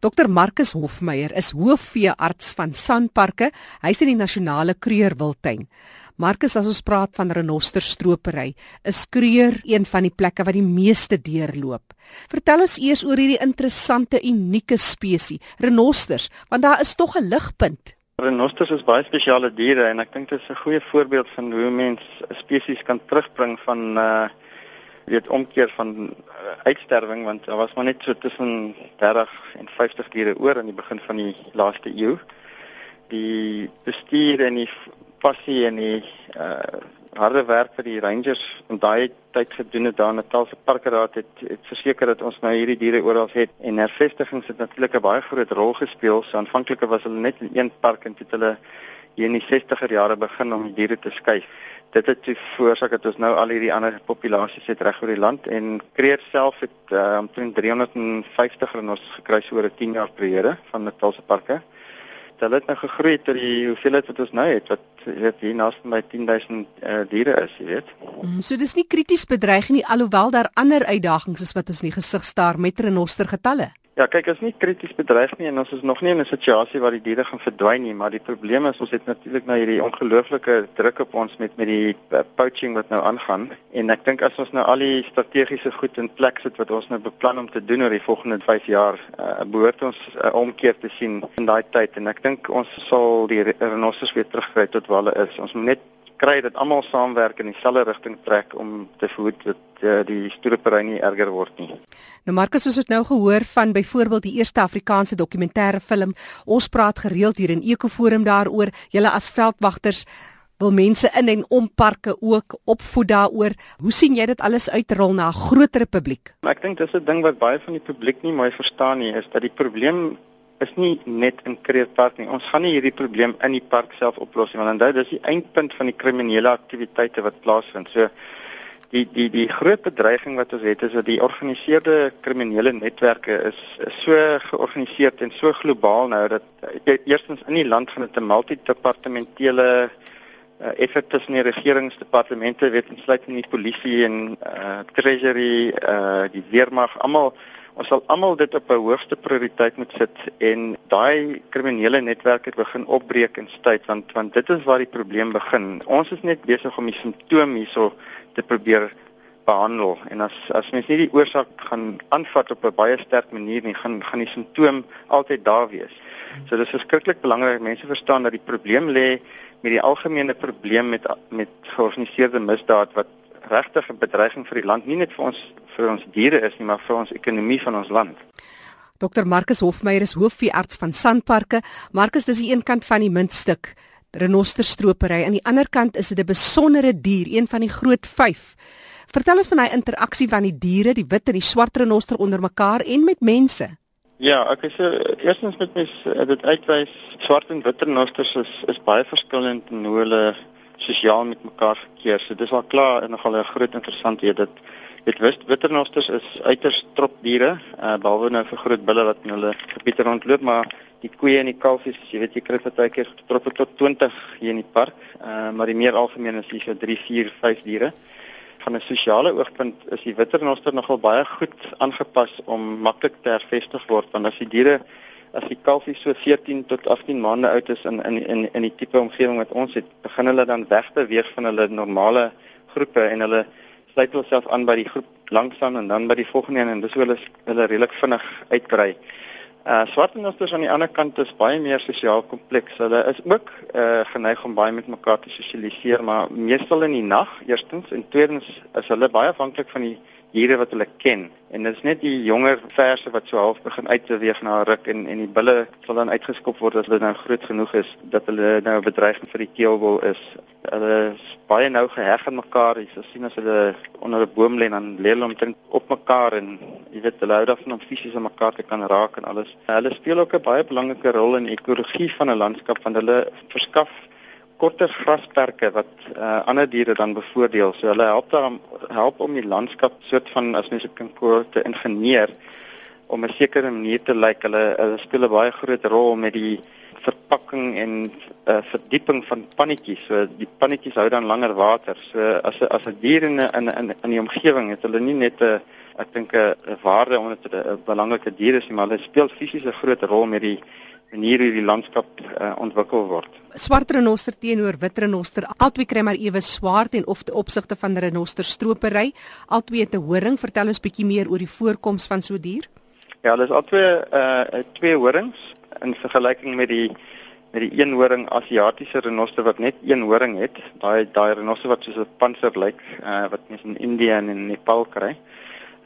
Dr Marcus Hofmeyer is hoofveearts van Sanparke. Hy's in die nasionale kreurwiltuin. Marcus, as ons praat van renosterstropery, is kreur een van die plekke wat die meeste deurloop. Vertel ons eers oor hierdie interessante unieke spesies, renosters, want daar is tog 'n ligpunt. Renosters is baie spesiale diere en ek dink dit is 'n goeie voorbeeld van hoe mens spesies kan terugbring van uh weet omkeer van uh, uitsterwing want daar was maar net so tussen 30 en 50 diere oor aan die begin van die laaste eeu. Die bestuur en die passie en die uh harde werk vir die rangers en daai tyd gedoen het daar in Natalse Parkeraad het het verseker dat ons nou hierdie diere oral het en hervestigings het natuurlik 'n baie groot rol gespeel. So aanvanklik was hulle net in een park en toe het hulle hier in die 60er jare begin om die diere te skuif dit het veroorsaak dat ons nou al hierdie ander populasies het reg oor die land en Kreer self het uh, omtrent 350 renosters gekry oor 'n 10 jaar periode van Natalse parke. Dit het nou gegroei tot die hoeveelheid wat ons nou het wat weet hier naaste by 10000 uh, diere is, jy weet. Mm, so dis nie krities bedreig nie alhoewel daar ander uitdagings is wat ons in die gesig staar met renoster getalle. Ja, kyk, is nie krities bedreig nie en ons is nog nie in 'n situasie waar die diere gaan verdwyn nie, maar die probleem is ons het natuurlik nou hierdie ongelooflike druk op ons met met die uh, poaching wat nou aangaan en ek dink as ons nou al die strategiese goed in plek sit wat ons nou beplan om te doen oor die volgende 5 jaar, uh, behoort ons 'n uh, omkeer te sien in daai tyd en ek dink ons sal die renosters weer terugkry tot waar hulle is. Ons moet net kry dat almal saamwerk in dieselfde rigting trek om te verhoed dat uh, die stropery nie erger word nie. Nou Marcus, ons het nou gehoor van byvoorbeeld die eerste Afrikaanse dokumentêre film. Ons praat gereeld hier in Ekoforum daaroor. Julle as veldwagters wil mense in en om parke ook opvoed daaroor. Hoe sien jy dit alles uitrol na 'n groter publiek? Ek dink dis 'n ding wat baie van die publiek nie mooi verstaan nie, is dat die probleem is nie net in Kreerpark nie. Ons gaan nie hierdie probleem in die park self oplos nie, want onthou dis die eindpunt van die kriminele aktiwiteite wat plaasvind. So die die die groot bedreiging wat ons het is dat die georganiseerde kriminele netwerke is, is so georganiseer en so globaal nou dat uh, eerstens in die land van 'n multidepartementele uh, effort tussen die regeringsdepartemente weet insluitend die polisie en uh, treasury uh, die weermag almal ons sal almal dit op 'n hoogste prioriteit moet sit en daai kriminele netwerke begin opbreek en stuit want want dit is waar die probleem begin ons is net besig om die simptoom hierso te probeer behandel en as as mens nie die oorsaak gaan aanvat op 'n baie sterk manier nie gaan gaan die simptoom altyd daar wees. So dis verskriklik belangrik mense verstaan dat die probleem lê met die algemene probleem met met georganiseerde misdaad wat regtig 'n bedreiging vir die land nie net vir ons vir ons diere is nie maar vir ons ekonomie van ons land. Dr Marcus Hofmeyer is hoofveearts van Sanparke. Marcus, dis die een kant van die muntstuk renosterstropery. Aan die ander kant is dit 'n besondere dier, een van die groot 5. Vertel ons van hy interaksie van die diere, die wit en die swart renoster onder mekaar en met mense. Ja, ek is uh, eerstens met mes uh, dit uitwys swart en wit renosters is is baie verskillend in hoe hulle sosiaal met mekaar verkeer. So dis al klaar en nogal 'n groot interessanthede dat dit wit wit renosters is uiters tropdiere, uh, behalwe nou vir groot bulle wat in hulle gebiede rondloop, maar die koeie en die kalfies, jy weet jy kry partykeer getroppe tot 20 hier in die park, uh, maar die meer algemeen is hier so 3, 4, 5 diere. Van 'n sosiale oogpunt is die witternoster nogal baie goed aangepas om maklik te hervestig word want as die diere as die kalfies so 14 tot 18 maande oud is in in in in die tipe omgewing wat ons het, begin hulle dan wegbeweeg van hulle normale groepe en hulle sluit hulself aan by die groep langsaan en dan by die volgende een en dis hoe hulle hulle redelik vinnig uitbrei. Uh swartenosters aan die ander kant is baie meer sosiaal kompleks. Hulle is ook uh geneig om baie met mekaar te sosialiseer, maar meestal in die nag eerstens en tweedens is hulle baie afhanklik van die diere wat hulle ken. En dit is net die jonger verse wat so half begin uitbeweeg na ruk en en die bulle sal dan uitgeskop word as hulle nou groot genoeg is dat hulle nou 'n bedreiging vir die keelwil is. Hulle is baie nou geheg aan mekaar. Jy sal sien as hulle onder 'n boom lê dan lê hulle omtrent op mekaar en jy weet hulle hou daarvan om fisies aan mekaar te kan raak en alles. Hulle speel ook 'n baie belangrike rol in die ekologie van 'n landskap want hulle verskaf korter grasperke wat uh, ander diere dan bevoordeel. So hulle help dan help om die landskap soort van as mens dit kan koor te ingenieur om 'n sekere manier te lyk. Hulle, hulle speel 'n baie groot rol met die verpakking en uh, verdieping van pannetjies. So die pannetjies hou dan langer water. So as as 'n dier in 'n in in in die omgewing het hulle nie net 'n ek dink 'n waarde omdat dit 'n belangrike dier is, maar hulle speel fisies 'n groot rol met die manier hoe die landskap uh, ontwikkel word. Swart renoster teenoor wit renoster, albei kry maar ewe swart en of te opsigte van renoster stropery, albei het 'n horing. Vertel ons bietjie meer oor die voorkoms van so dier. Ja, hulle is albei uh twee horings in vergelyking met die met die een horing Asiatiese renoster wat net een horing het. Daai daai renoster wat soos 'n panser lyk, uh wat mens in Indië en in Nepal kry.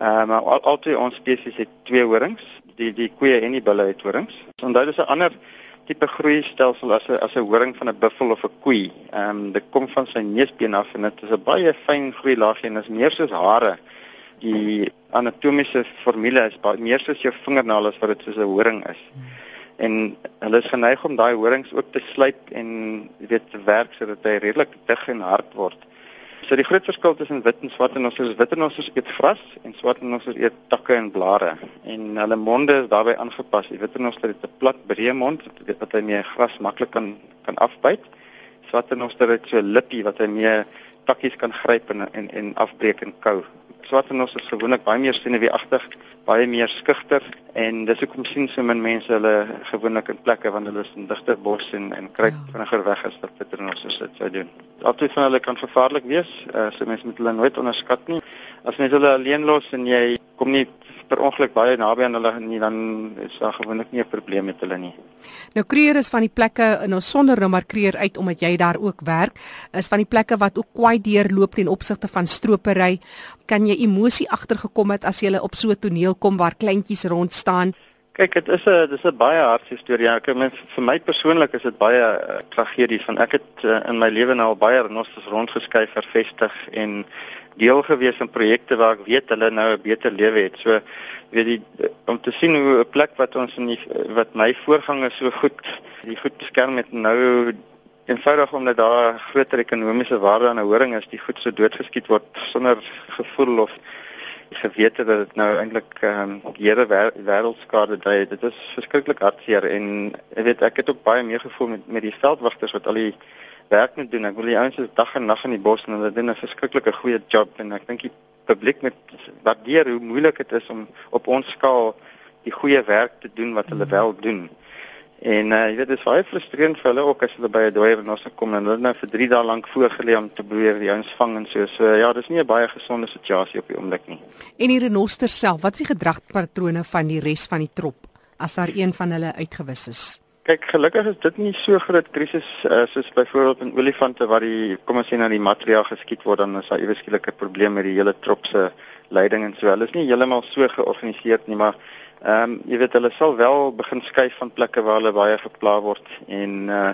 Uh maar al, albei ons spesies het twee horings die die koeie en die bulle het horings. So onthou dis 'n ander tipe groeistelsel as 'n as 'n horing van 'n buffel of 'n koei. Ehm um, dit kom van sy neusbeen af en dit is 'n baie fyn groeilaagie en is meer soos hare. Die anatomiese formule is baie meer soos jou vingernaal as wat dit soos 'n horing is. En hulle is geneig om daai horings ook te slyp en weet te werk sodat hy redelik dig en hard word. So die groot verskil tussen wit en swart en ons is wit en ons eet gras en swart en ons eet takke en blare en hulle monde is daarbey aangepas. Die wit en ons het 'n plat breë mond wat hy mee gras maklik kan kan afbyt. Swart en ons het so 'n lippie wat hy mee takkies kan gryp en en, en afbreek en kou. Swart en ons is gewoonlik baie meer senuweeagtig baie meer skugter en dis hoekom sien so min mense hulle gewoonlik in plekke want hulle is in digter bos en en kruip ja. vinniger weg as wat petronosse dit sou doen. Altyd van hulle kan gevaarlik wees, uh, so mense moet hulle nooit onderskat nie. As mens hulle alleen los en jy kom nie per ongeluk baie naby aan hulle nie dan is daar gewoonlik nie 'n probleem met hulle nie. Nou Kreer is van die plekke in ons sonder nou maar Kreer uit omdat jy daar ook werk, is van die plekke wat ook kwai deurloop ten opsigte van stropery. Kan jy emosie agtergekom het as jy op so 'n toneel kom waar kleintjies rond staan? Kyk, dit is 'n dis 'n baie hartseer storie. Ja, ek meen vir my persoonlik is dit baie uh, tragedie van ek het uh, in my lewe nou al baie renosters rondgeskuif, vervestig en deel gewees in projekte waar ek weet hulle nou 'n beter lewe het. So weet jy om te sien hoe 'n plek wat ons in die wat my voorgangers so goed die goed beskerm het nou eenvoudig omdat daar groter ekonomiese waarde aan 'n horing is, die goed so doodgeskiet word sonder gevoel of gewete dat dit nou eintlik ehm um, hele wêreldskade dui. Dit is verskriklik hartseer en ek weet ek het ook baie meer gevoel met met die veldwagters wat al die werk moet doen. Ek wil die ouens is dag en nag in die bos en hulle doen 'n verskriklike goeie job en ek dink die publiek moet waardeer hoe moeilik dit is om op ons skaal die goeie werk te doen wat hulle wel doen. En uh, jy weet dit is baie frustrerend vir hulle ook as hulle by 'n dooier en ons kom en hulle nou vir 3 dae lank voorgelê om te probeer die ouens vang en so. So ja, dis nie 'n baie gesonde situasie op die oomblik nie. En die renoster self, wat is die gedragspatrone van die res van die trop as daar een van hulle uitgewis is? Kyk, gelukkig is dit nie so groot krisis uh, soos byvoorbeeld in olifante waar die kom ons sê nou die materiaal geskiet word dan is daar iewes skielik 'n probleem met die hele trop se leiding en so. Hulle is nie heeltemal so georganiseer nie, maar ehm um, jy weet hulle sal wel begin skuif van plekke waar hulle baie gepla word en uh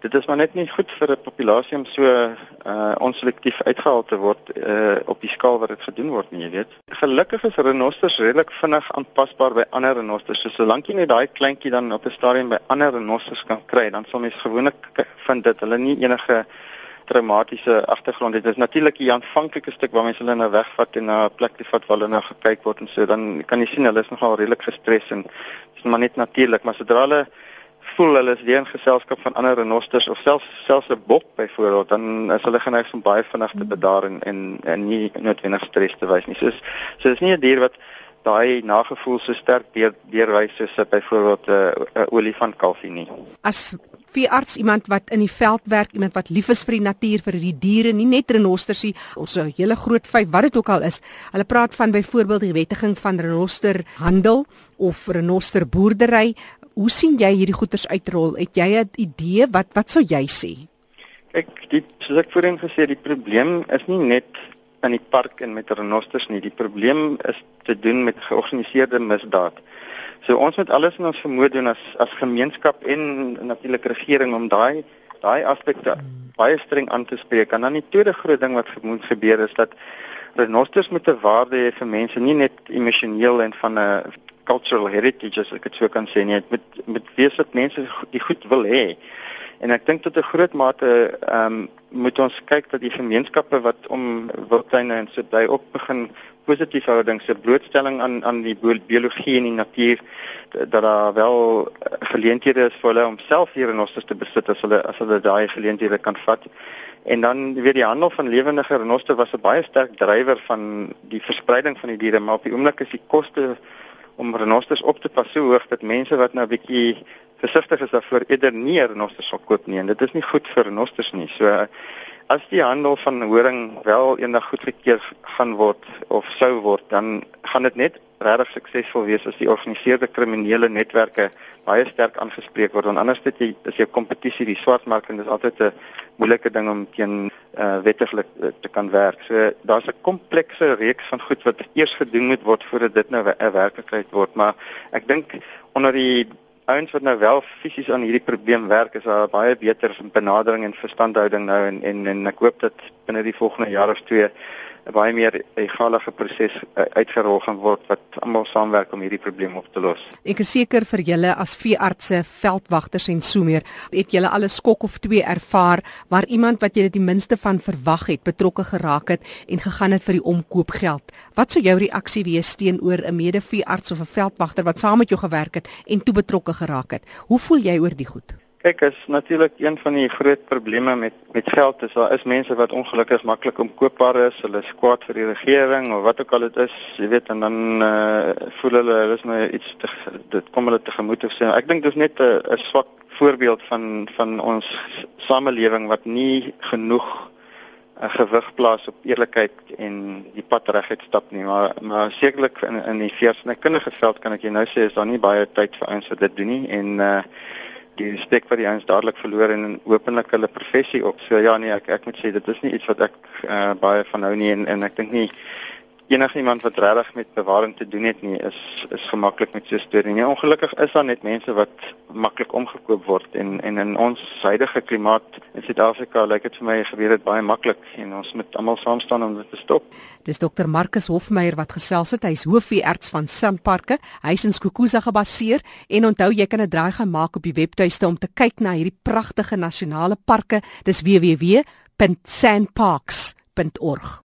dit is maar net nie goed vir 'n populasie om so uh onselektief uitgehaal te word uh op die skaal wat dit gedoen word nie, jy weet. Gelukkig is renosters redelik vinnig aanpasbaar by ander renosters. So solank jy net daai kleintjie dan op 'n stadium by ander renosters kan kry, dan sal mens gewoonlik vind dat hulle nie enige traumatiese agtergrond het. Dit is natuurlik 'n aanvanklike stuk waar mense hulle nou wegvat en na 'n plek toe vat waar hulle nou gekyk word en so dan kan jy sien hulle is nogal redelik gestres en dit is maar net natuurlik, maar sodra hulle voel hulle is weer in geselskap van ander renosters of selfs selfs 'n bok byvoorbeeld dan is hulle geneig om baie vinnig te bedaar en en, en nie noodwendig stres te wys nie. So is so is nie 'n dier wat daai nagevoel so sterk deur deurwys soos byvoorbeeld 'n uh, uh, olifant kalfie nie. As veearts iemand wat in die veld werk, iemand wat lief is vir die natuur, vir die diere, nie net renosters nie, ons 'n hele groot vyf wat dit ook al is. Hulle praat van byvoorbeeld die wettiging van renoster handel of renoster boerdery Hoe sien jy hierdie goeters uitrol? Het jy 'n idee wat wat sou jy sê? Ek die soos ek voorheen gesê die probleem is nie net in die park en met renosters nie. Die probleem is te doen met georganiseerde misdaad. So ons moet alles in ons vermoë doen as as gemeenskap en natuurlik regering om daai daai aspekte hmm. baie streng aan te spreek. En dan die tweede groot ding wat moet gebeur is dat renosters met 'n waarde hê vir mense, nie net emosioneel en van 'n cultural heritage as ek dit so kan sê nie met met wees dat mense die goed wil hê en ek dink tot 'n groot mate ehm um, moet ons kyk dat die gemeenskappe wat om wildtuine en so bly ook begin positief houding se blootstelling aan aan die biologie en die natuur dat daar wel geleenthede is vir hulle om self hier ons te besit as hulle as hulle daai geleenthede kan vat. En dan weet die handel van lewendige renosters was 'n baie sterk drywer van die verspreiding van die diere, maar op die oomblik is die koste om renosters op te pas so hoog dat mense wat nou 'n bietjie versigtig is daarvoor eerder nie renosters sal koop nie en dit is nie goed vir renosters nie. So as die handel van horing wel eendag goedgekeur gaan word of sou word, dan gaan dit net regtig suksesvol wees as die georganiseerde kriminele netwerke baie sterk aangespreek word want anders dit jy is jou kompetisie die swartmark en dis altyd 'n moeilike ding om teen uh, wettiglik uh, te kan werk. So daar's 'n komplekse reeks van goed wat eers gedoen moet word voordat dit nou 'n werklikheid word, maar ek dink onder die ouens wat nou wel fisies aan hierdie probleem werk is daar baie beter benadering en verstandhouding nou en en, en ek hoop dat binne die volgende jaar of twee 'n baie meer egalige proses uh, uitgerol gaan word wat almal saamwerk om hierdie probleem op te los. Ek is seker vir julle as veeartse, veldwagters en so meer, het julle al 'n skok of twee ervaar waar iemand wat jy dit die minste van verwag het, betrokke geraak het en gegaan het vir die omkoopgeld. Wat sou jou reaksie wees teenoor 'n mede-veearts of 'n veldwagter wat saam met jou gewerk het en toe betrokke geraak het? Hoe voel jy oor die goed? Kyk, is natuurlik een van die groot probleme met met geld is daar is mense wat ongelukkig maklik omkoopbaar is. Hulle is kwaad vir die regering of wat ook al dit is, jy weet, en dan uh, voel hulle hulle is nou iets te, dit kom hulle tegemoet of sê. Ek dink dis net 'n 'n swak voorbeeld van van ons samelewing wat nie genoeg 'n uh, gewig plaas op eerlikheid en die pad reguit stap nie maar maar sekerlik in in die veersnekkundige veld kan ek jou nou sê is daar nie baie tyd vir ouens wat dit doen nie en uh die respek vir die ouens dadelik verloor en openlik hulle professie op. So ja nee, ek ek moet sê dit is nie iets wat ek uh, baie van hou nie en en ek dink nie enigiemand wat regtig met bewaring te doen het nie is is gemaklik met so 'n storie nie. Ongelukkig is daar net mense wat maklik omgekoop word en en in ons huidige klimaat in Suid-Afrika lyk dit vir my gebeur dit baie maklik en ons moet almal saam staan om dit te stop. Dis dokter Marcus Hofmeyer wat gesels het. Hy's hoofveearts van Simparke. Hy's in Skukuza gebaseer en onthou jy kan 'n draai gaan maak op die webtuiste om te kyk na hierdie pragtige nasionale parke. Dis www.sandparks.org.